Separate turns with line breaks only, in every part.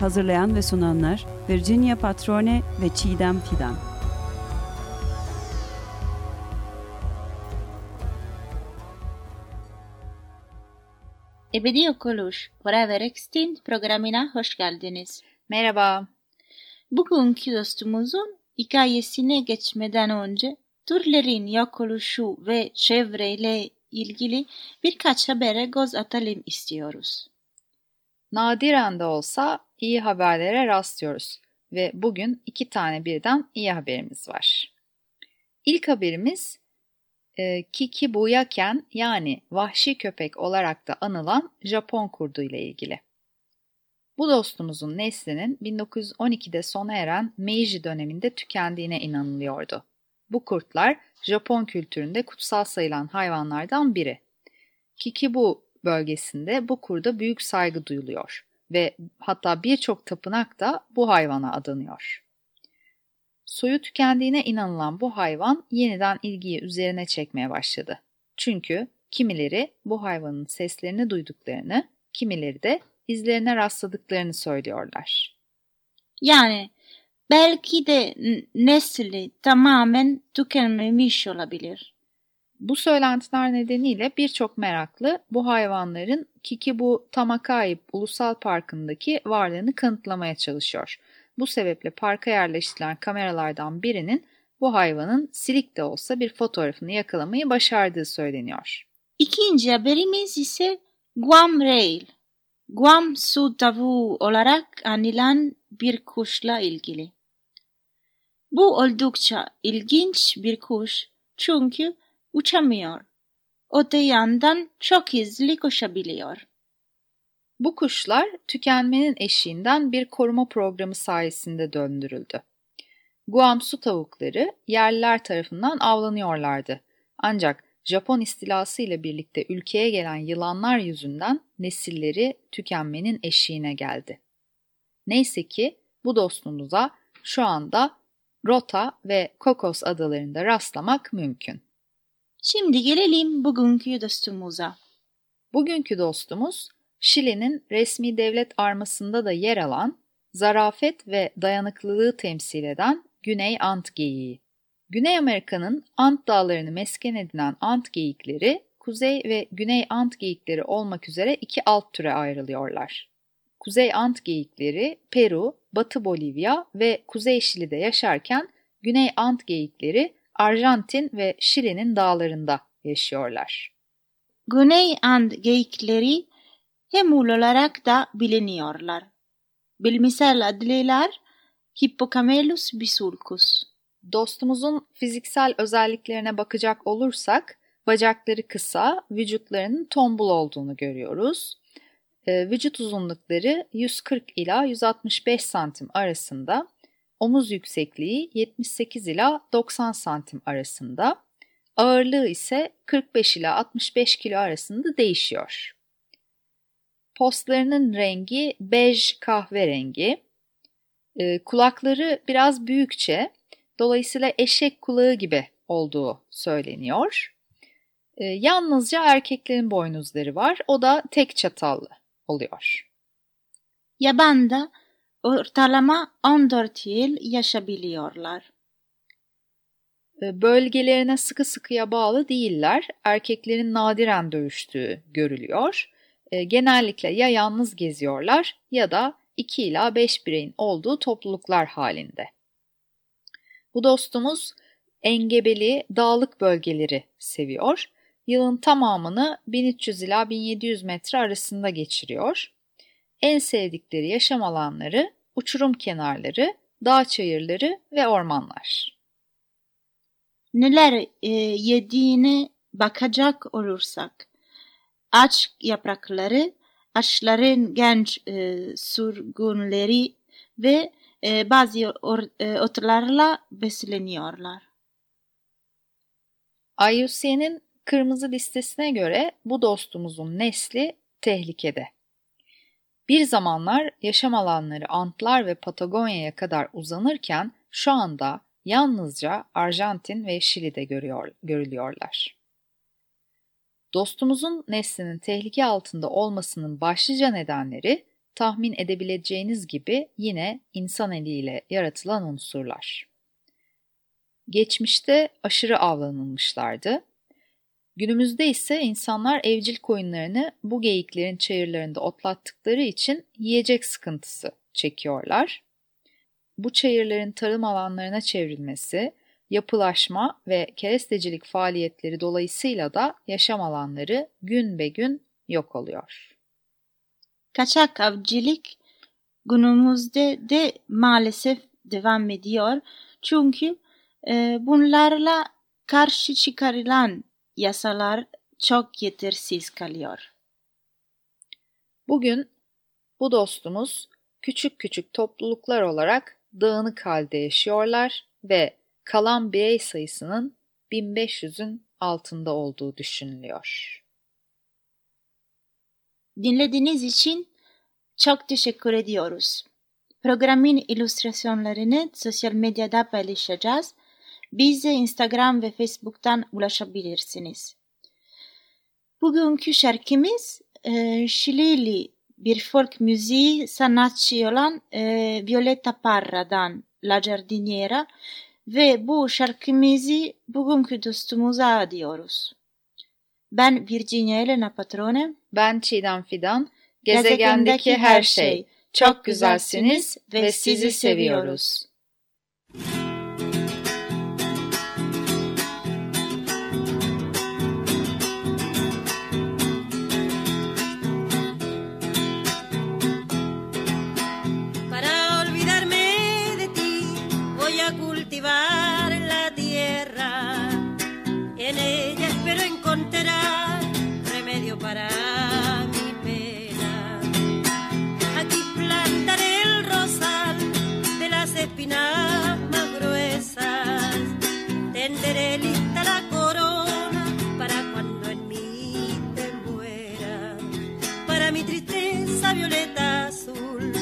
Hazırlayan ve sunanlar Virginia Patrone ve Çiğdem Fidan.
Ebedi Yok Oluş, Forever Extinct programına hoş geldiniz.
Merhaba.
Bugünkü dostumuzun hikayesine geçmeden önce türlerin yok oluşu ve çevreyle ilgili birkaç habere göz atalım istiyoruz.
Nadiren de olsa iyi haberlere rastlıyoruz ve bugün iki tane birden iyi haberimiz var. İlk haberimiz e, Kikibuyaken yani vahşi köpek olarak da anılan Japon kurdu ile ilgili. Bu dostumuzun neslinin 1912'de sona eren Meiji döneminde tükendiğine inanılıyordu. Bu kurtlar Japon kültüründe kutsal sayılan hayvanlardan biri. Kikibu bölgesinde bu kurda büyük saygı duyuluyor ve hatta birçok tapınak da bu hayvana adanıyor. Soyu tükendiğine inanılan bu hayvan yeniden ilgiyi üzerine çekmeye başladı. Çünkü kimileri bu hayvanın seslerini duyduklarını, kimileri de izlerine rastladıklarını söylüyorlar.
Yani belki de nesli tamamen tükenmemiş olabilir.
Bu söylentiler nedeniyle birçok meraklı bu hayvanların Kikibu Tamakai Ulusal Parkı'ndaki varlığını kanıtlamaya çalışıyor. Bu sebeple parka yerleştirilen kameralardan birinin bu hayvanın silik de olsa bir fotoğrafını yakalamayı başardığı söyleniyor.
İkinci haberimiz ise Guam Rail. Guam su tavuğu olarak anılan bir kuşla ilgili. Bu oldukça ilginç bir kuş çünkü uçamıyor. Öte yandan çok hızlı koşabiliyor.
Bu kuşlar tükenmenin eşiğinden bir koruma programı sayesinde döndürüldü. Guam su tavukları yerliler tarafından avlanıyorlardı. Ancak Japon istilası ile birlikte ülkeye gelen yılanlar yüzünden nesilleri tükenmenin eşiğine geldi. Neyse ki bu dostumuza şu anda Rota ve Kokos adalarında rastlamak mümkün.
Şimdi gelelim bugünkü dostumuza.
Bugünkü dostumuz Şili'nin resmi devlet armasında da yer alan, zarafet ve dayanıklılığı temsil eden Güney Ant geyiği. Güney Amerika'nın Ant dağlarını mesken edinen ant geyikleri, Kuzey ve Güney Ant geyikleri olmak üzere iki alt türe ayrılıyorlar. Kuzey Ant geyikleri Peru, Batı Bolivya ve Kuzey Şili'de yaşarken Güney Ant geyikleri Arjantin ve Şili'nin dağlarında yaşıyorlar.
Güney Ant geyikleri hemul olarak da biliniyorlar. Bilimsel adlılar Hippocamelus bisulcus.
Dostumuzun fiziksel özelliklerine bakacak olursak bacakları kısa, vücutlarının tombul olduğunu görüyoruz. Ee, vücut uzunlukları 140 ila 165 santim arasında, omuz yüksekliği 78 ila 90 santim arasında, ağırlığı ise 45 ila 65 kilo arasında değişiyor. Postlarının rengi bej kahverengi, ee, kulakları biraz büyükçe, dolayısıyla eşek kulağı gibi olduğu söyleniyor. Ee, yalnızca erkeklerin boynuzları var, o da tek çatallı oluyor.
Yabanda ortalama 14 yıl yaşabiliyorlar.
Ee, bölgelerine sıkı sıkıya bağlı değiller. Erkeklerin nadiren dövüştüğü görülüyor. Ee, genellikle ya yalnız geziyorlar ya da 2 ila 5 bireyin olduğu topluluklar halinde. Bu dostumuz engebeli dağlık bölgeleri seviyor yılın tamamını 1300 ila 1700 metre arasında geçiriyor. En sevdikleri yaşam alanları uçurum kenarları, dağ çayırları ve ormanlar.
Neler e, yediğine bakacak olursak, aç yaprakları, ağaçların genç e, sürgünleri ve e, bazı or- e, otlarla besleniyorlar.
IUCN'in kırmızı listesine göre bu dostumuzun nesli tehlikede. Bir zamanlar yaşam alanları Antlar ve Patagonya'ya kadar uzanırken şu anda yalnızca Arjantin ve Şili'de görüyor, görülüyorlar. Dostumuzun neslinin tehlike altında olmasının başlıca nedenleri tahmin edebileceğiniz gibi yine insan eliyle yaratılan unsurlar. Geçmişte aşırı avlanılmışlardı. Günümüzde ise insanlar evcil koyunlarını bu geyiklerin çayırlarında otlattıkları için yiyecek sıkıntısı çekiyorlar. Bu çayırların tarım alanlarına çevrilmesi, yapılaşma ve kerestecilik faaliyetleri dolayısıyla da yaşam alanları gün be gün yok oluyor.
Kaçak avcılık günümüzde de maalesef devam ediyor. Çünkü e, bunlarla karşı çıkarılan yasalar çok yetersiz kalıyor.
Bugün bu dostumuz küçük küçük topluluklar olarak dağınık halde yaşıyorlar ve kalan birey sayısının 1500'ün altında olduğu düşünülüyor.
Dinlediğiniz için çok teşekkür ediyoruz. Programın illüstrasyonlarını sosyal medyada paylaşacağız. Bize Instagram ve Facebook'tan ulaşabilirsiniz. Bugünkü şarkımız e, Şilili bir folk müziği sanatçı olan e, Violeta Parra'dan La Giardiniera ve bu şarkımızı bugünkü dostumuza adıyoruz. Ben Virginia Elena Patrone.
Ben Çiğdem Fidan. Gezegendeki her şey. Çok güzelsiniz ve sizi seviyoruz.
Para encontrar remedio para mi pena. Aquí plantaré el rosal de las espinas más gruesas. Tenderé lista la corona para cuando en mí te muera. Para mi tristeza violeta azul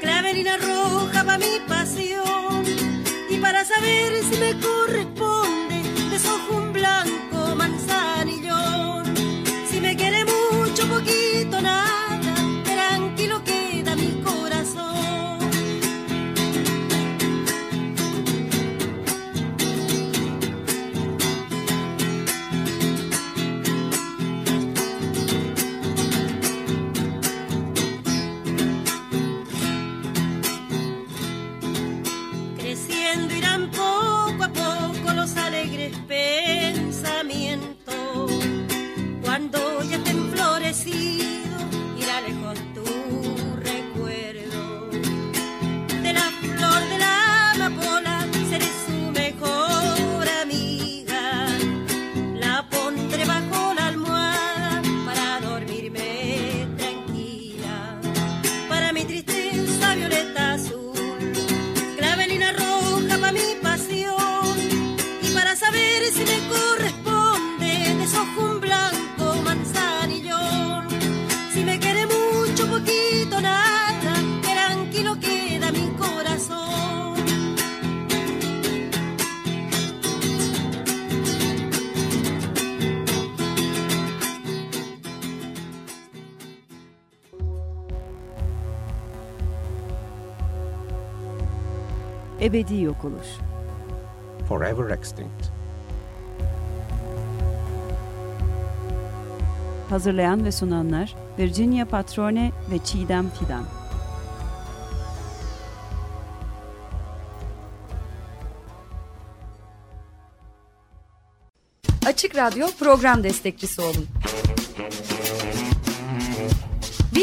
clavelina roja para mi pasión y para saber si me corresponde desojo un blanco irán poco a poco los alegres pensamientos.
Ebedi yok oluş.
Forever extinct.
Hazırlayan ve sunanlar Virginia Patrone ve Çiğdem Fidan.
Açık Radyo program destekçisi olun.